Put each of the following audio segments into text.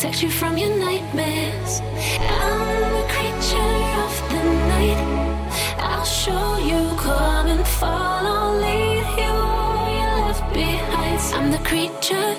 protect you from your nightmares. I'm a creature of the night. I'll show you, come and follow, lead you all you left behind. I'm the creature.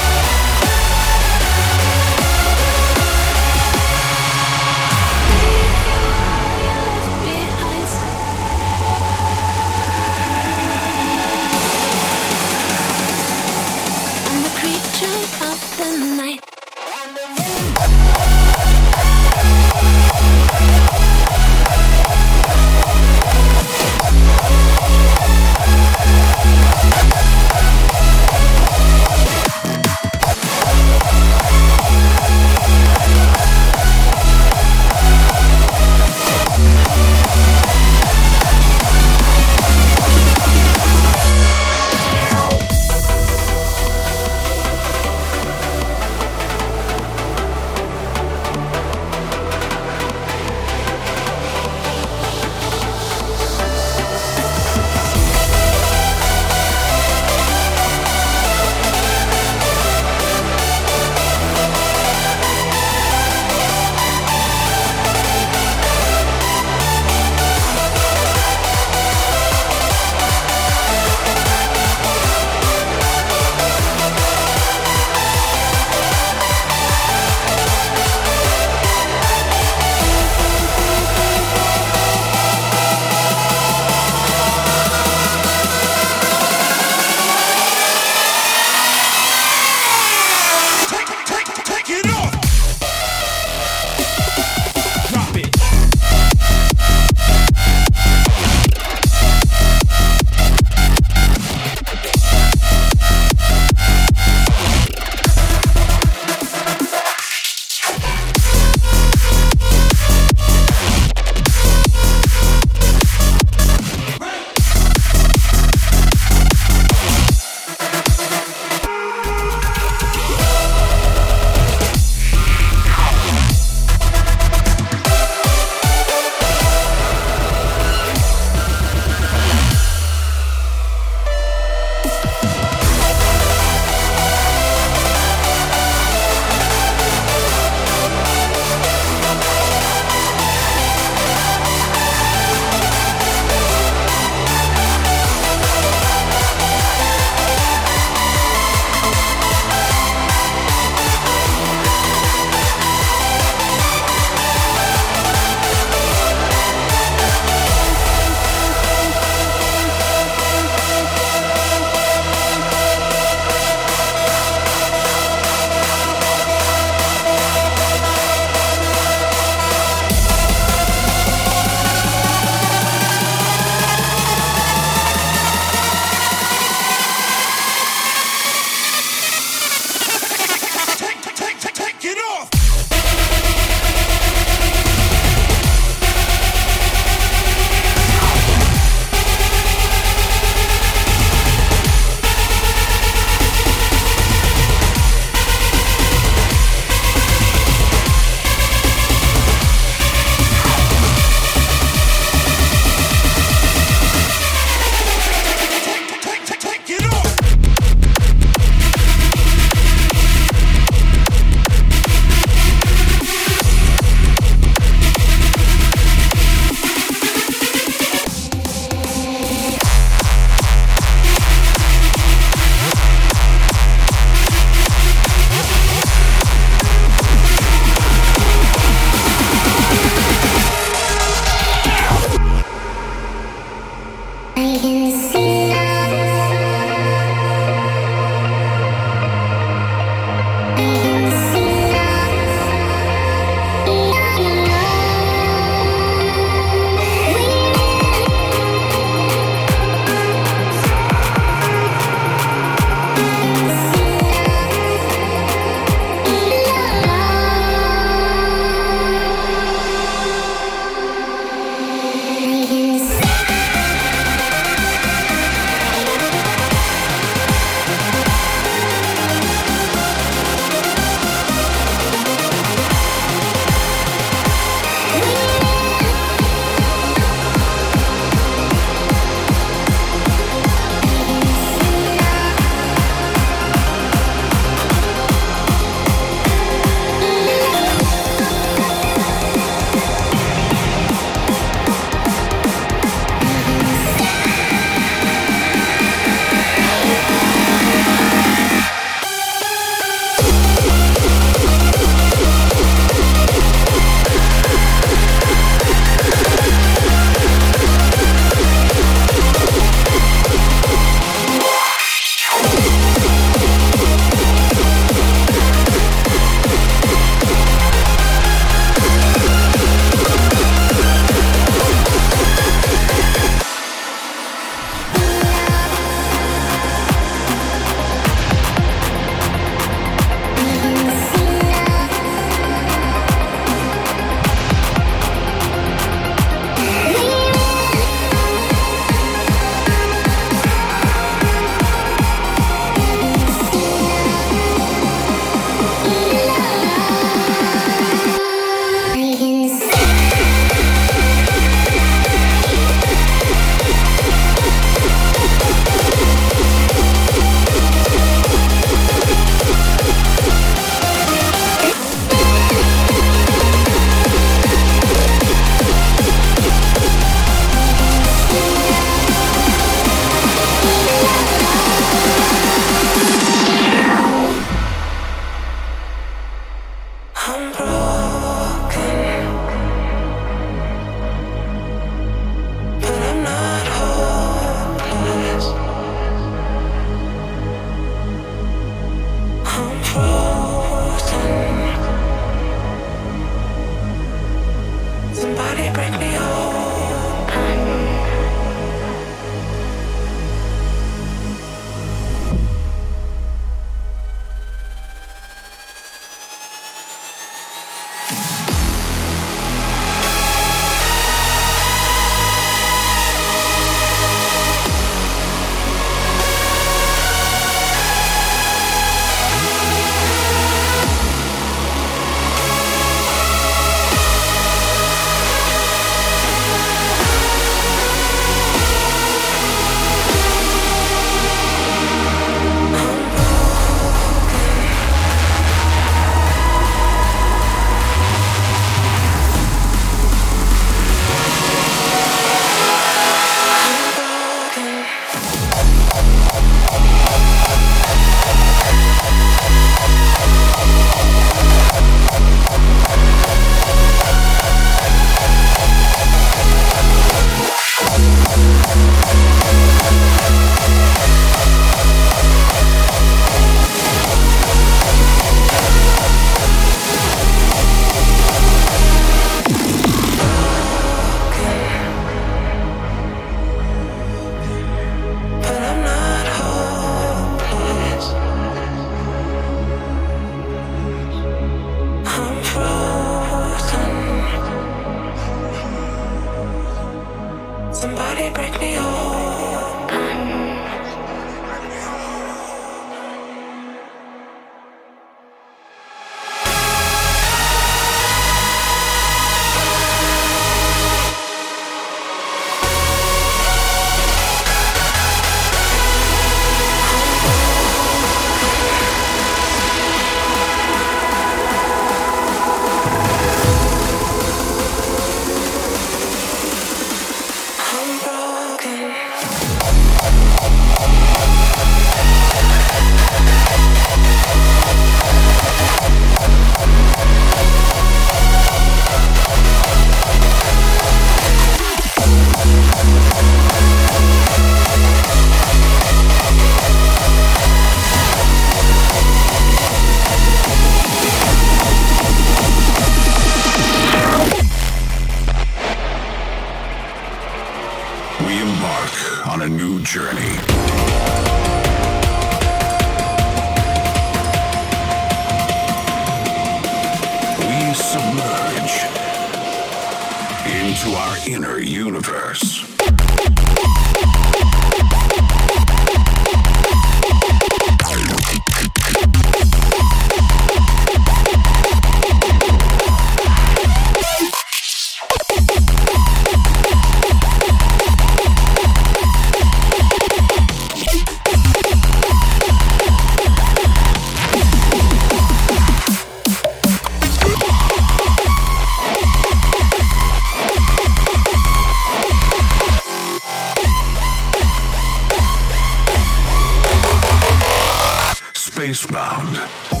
Eastbound.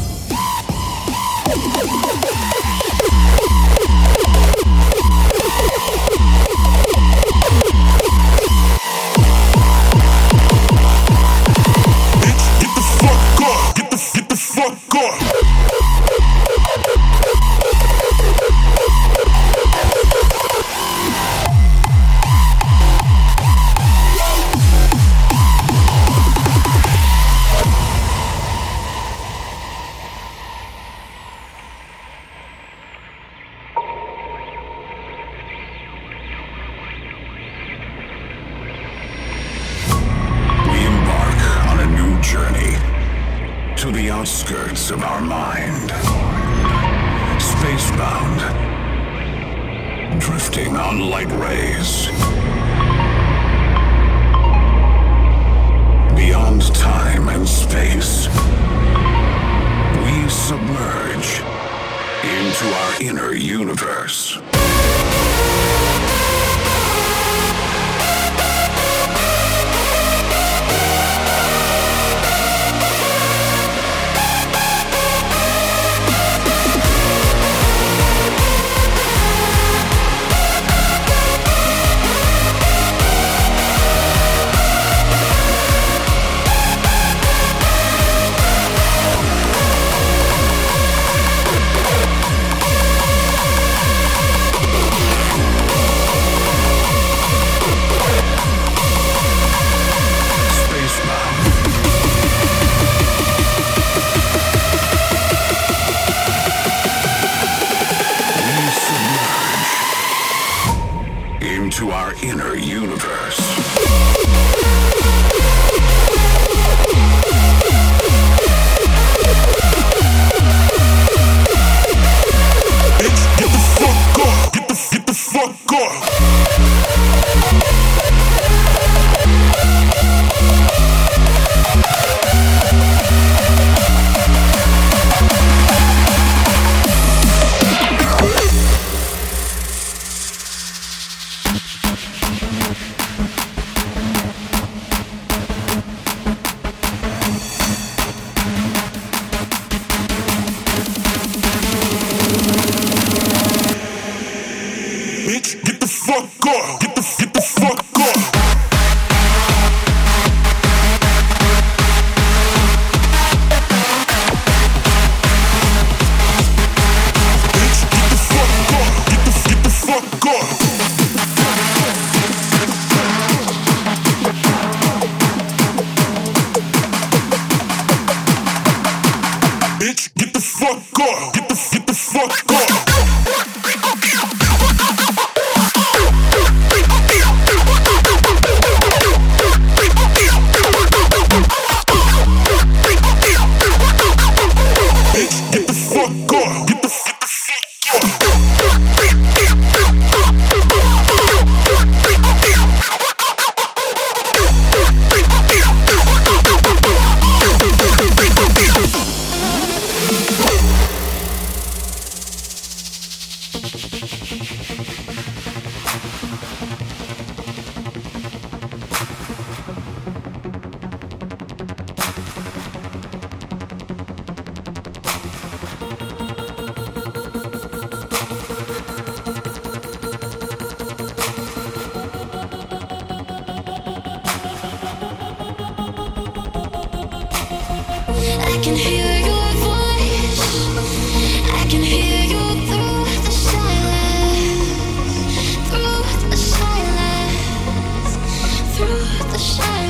rush.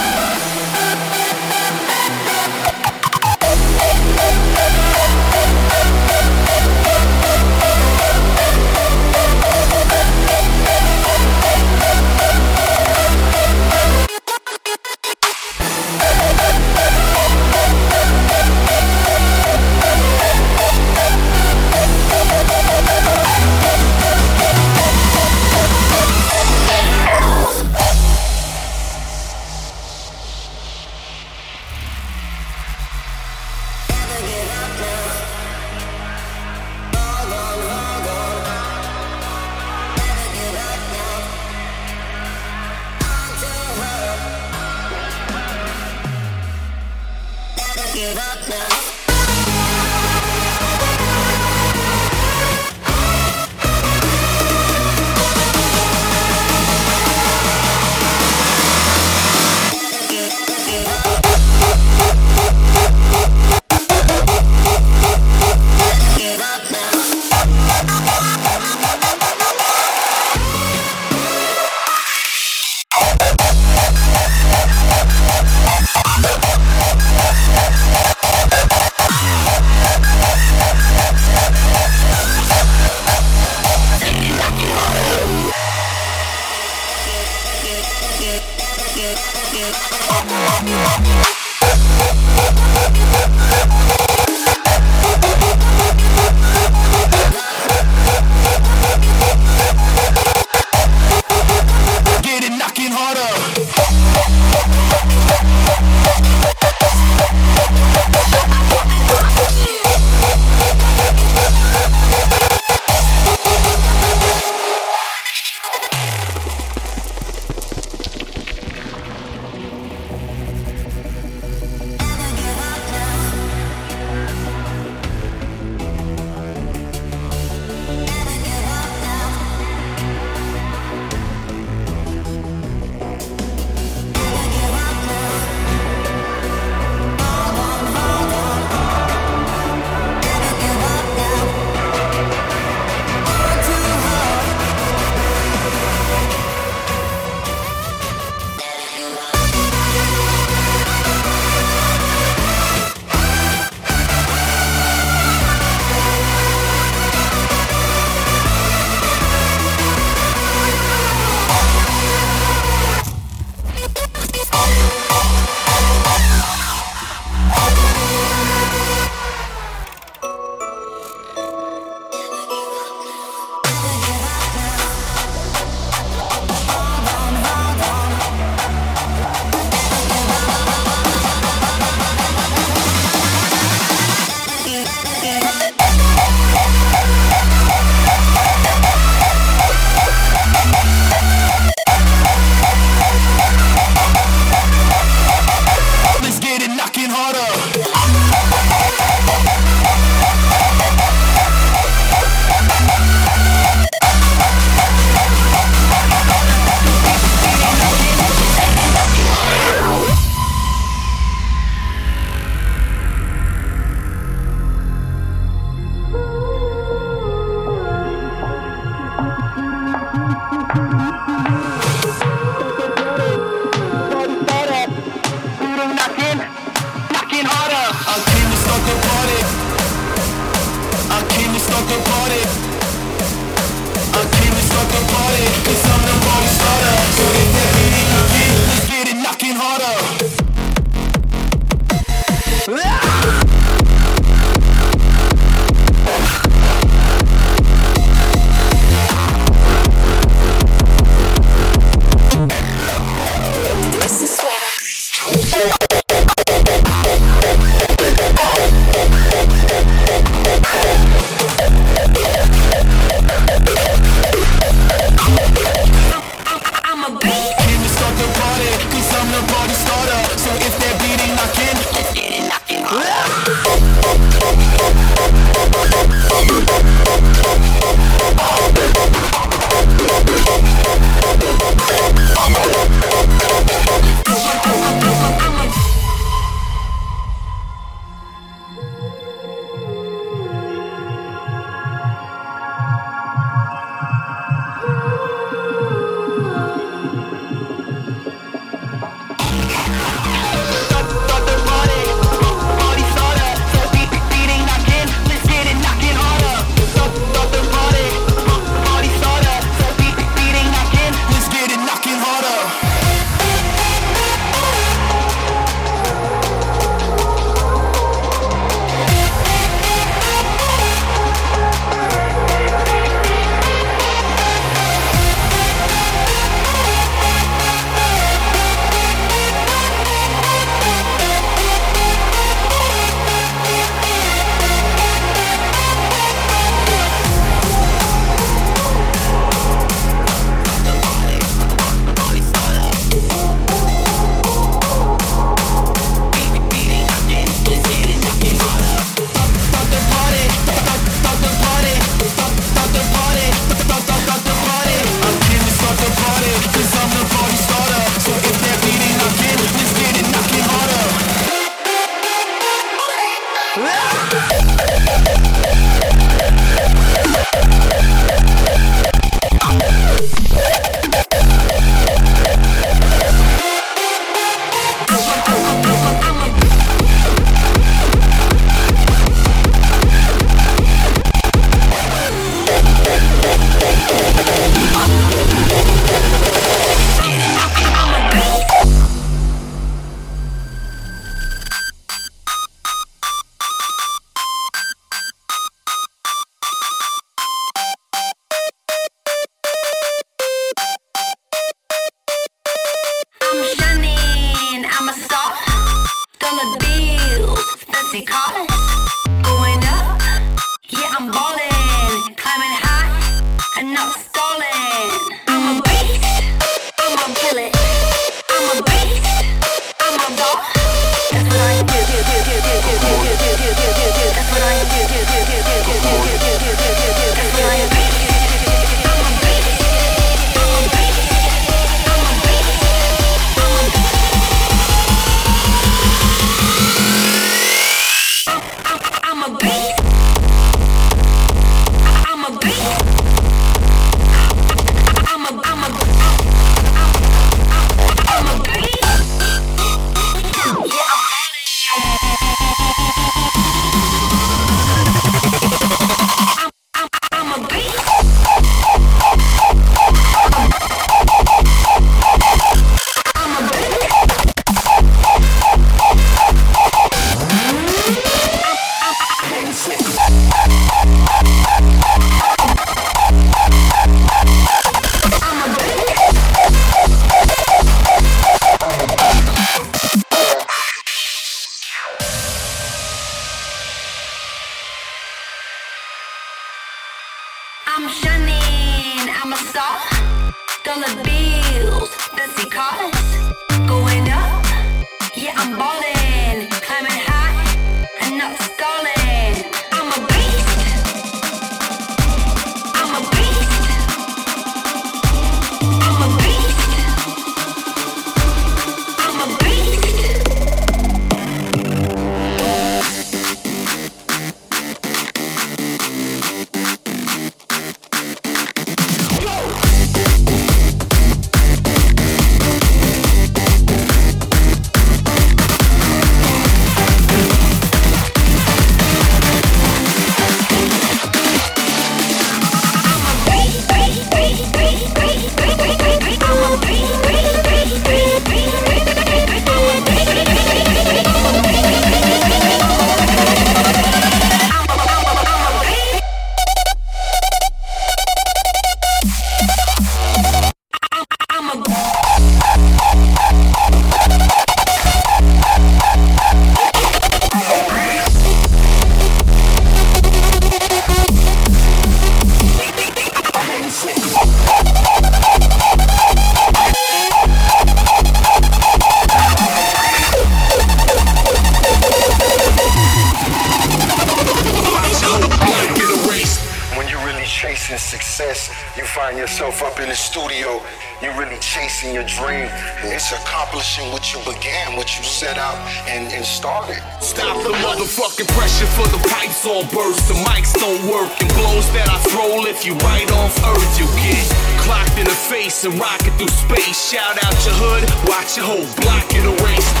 Yourself up in the studio, you're really chasing your dream. It's accomplishing what you began, what you set out and, and started. Stop the motherfucking pressure for the pipes all burst. The mics don't work and blows that I throw if you right off earth. You get clocked in the face and rocket through space. Shout out your hood, watch your whole block get erased.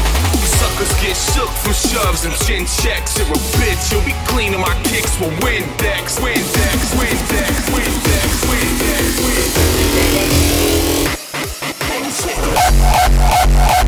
Suckers get shook from shoves and chin checks. You're a bitch, you'll be cleaning my kicks with Windex, Windex, Windex, Windex, Windex, Watch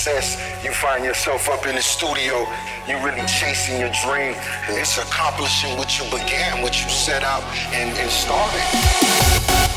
success, you find yourself up in the studio, you're really chasing your dream. It's accomplishing what you began, what you set out and, and started.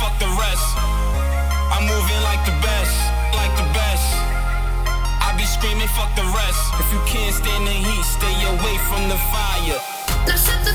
fuck the rest. I'm moving like the best, like the best. I be screaming, fuck the rest. If you can't stand the heat, stay away from the fire. Now shut the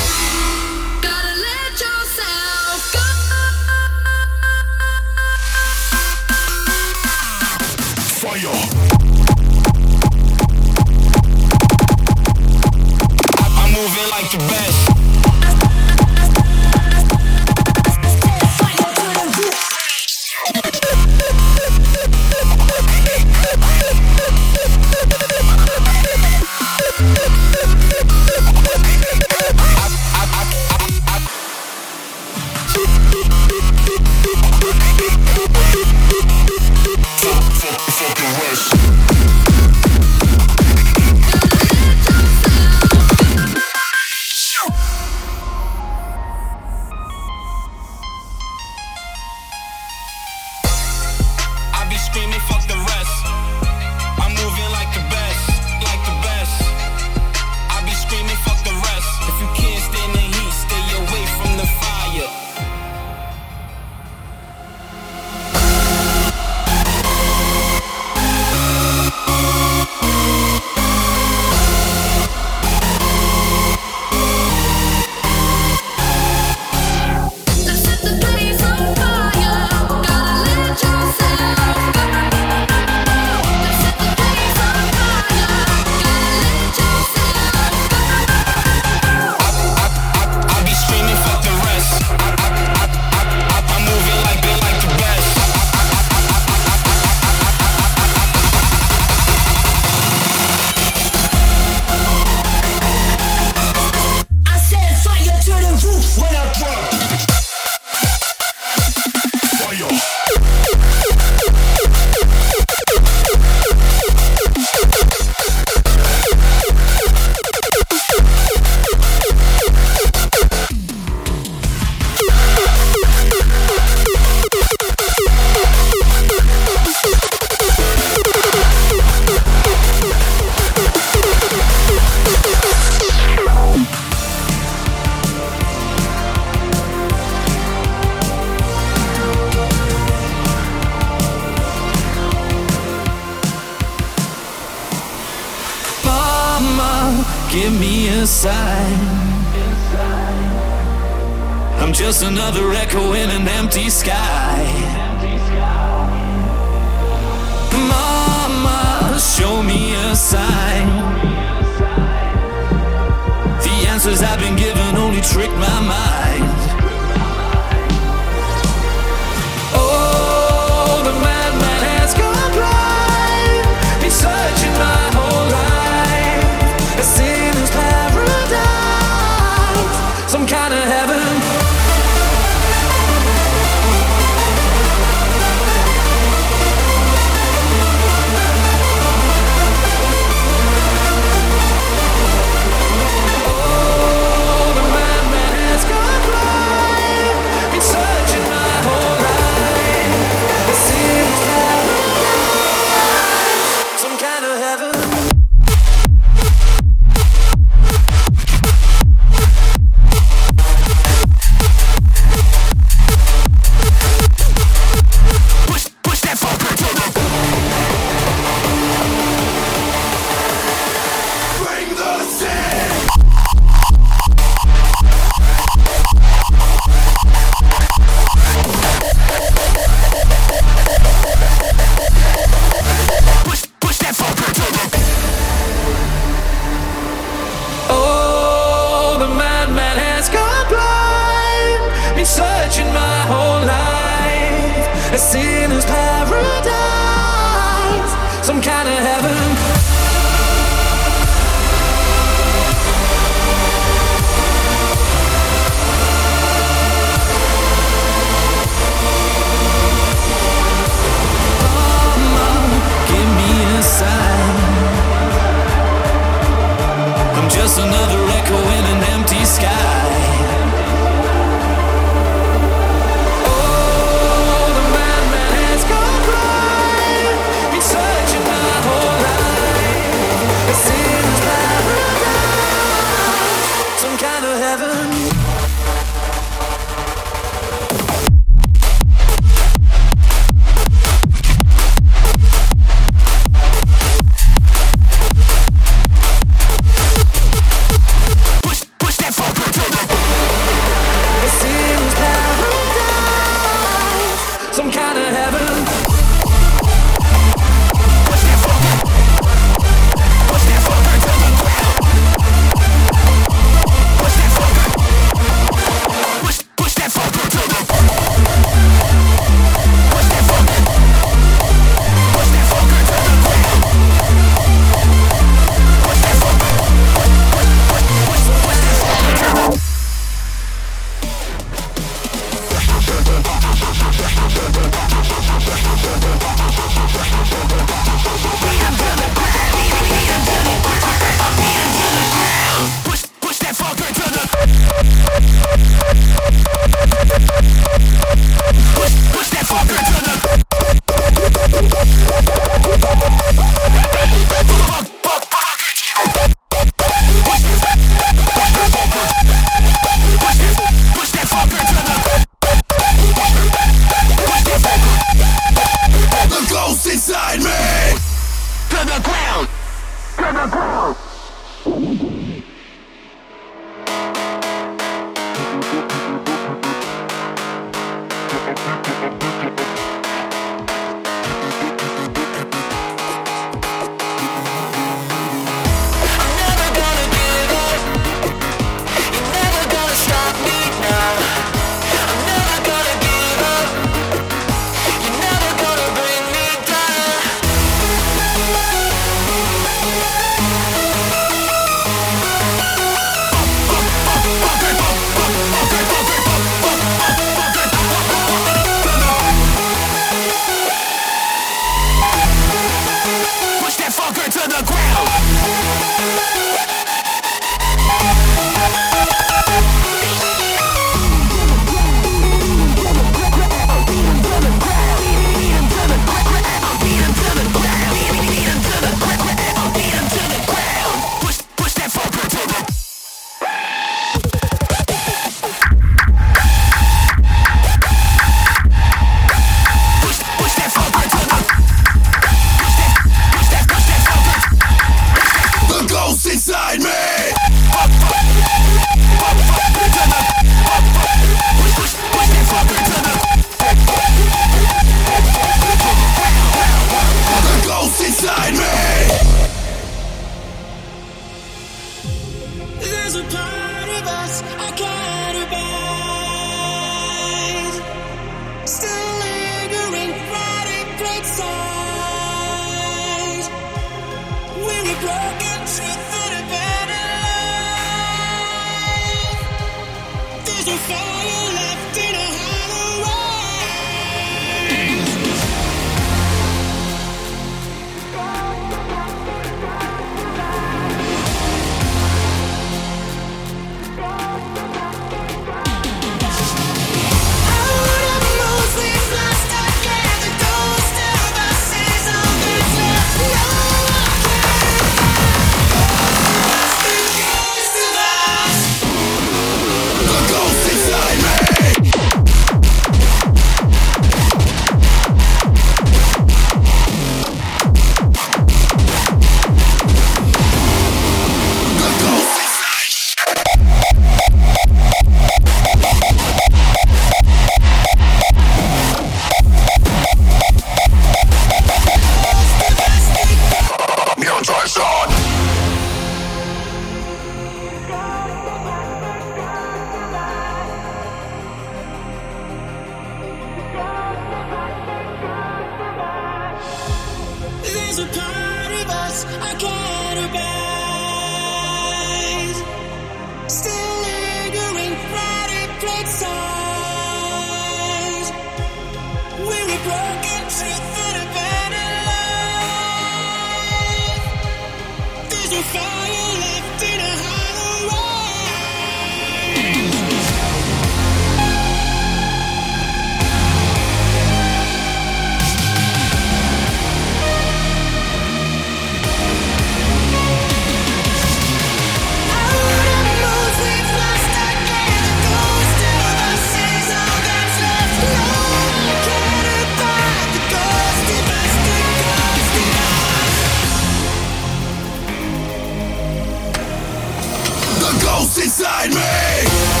Ghost inside me.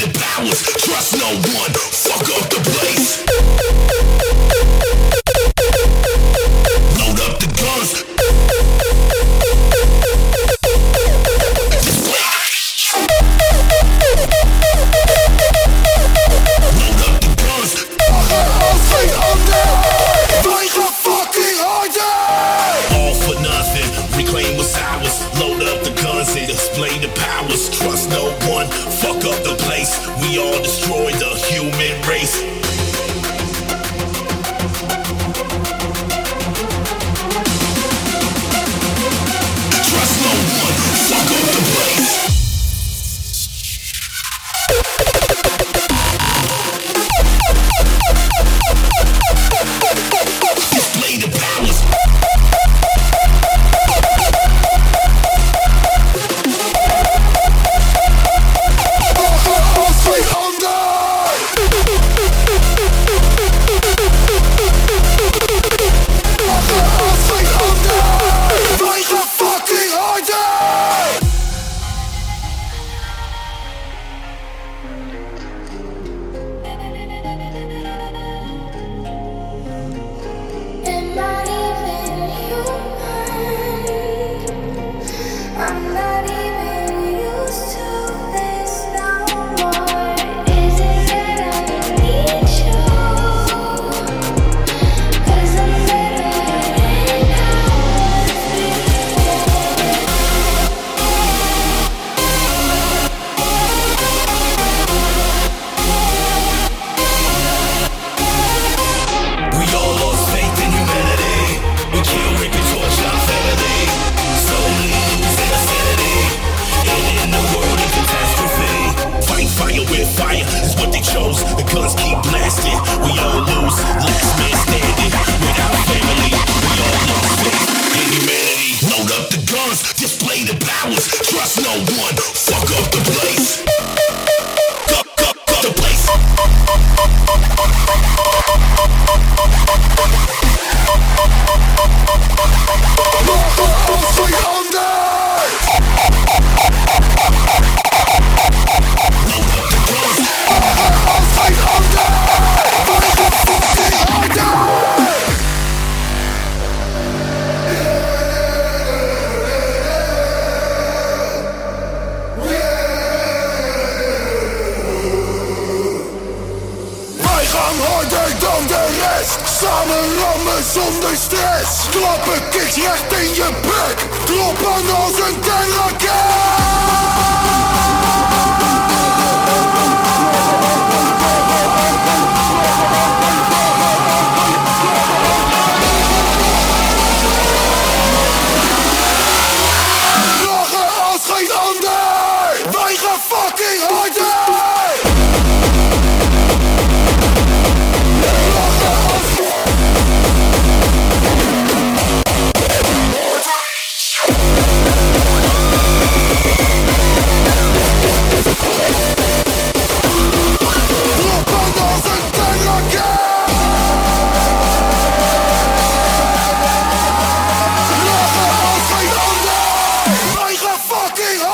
the powers. Trust no one. Fuck up the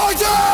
Georgia!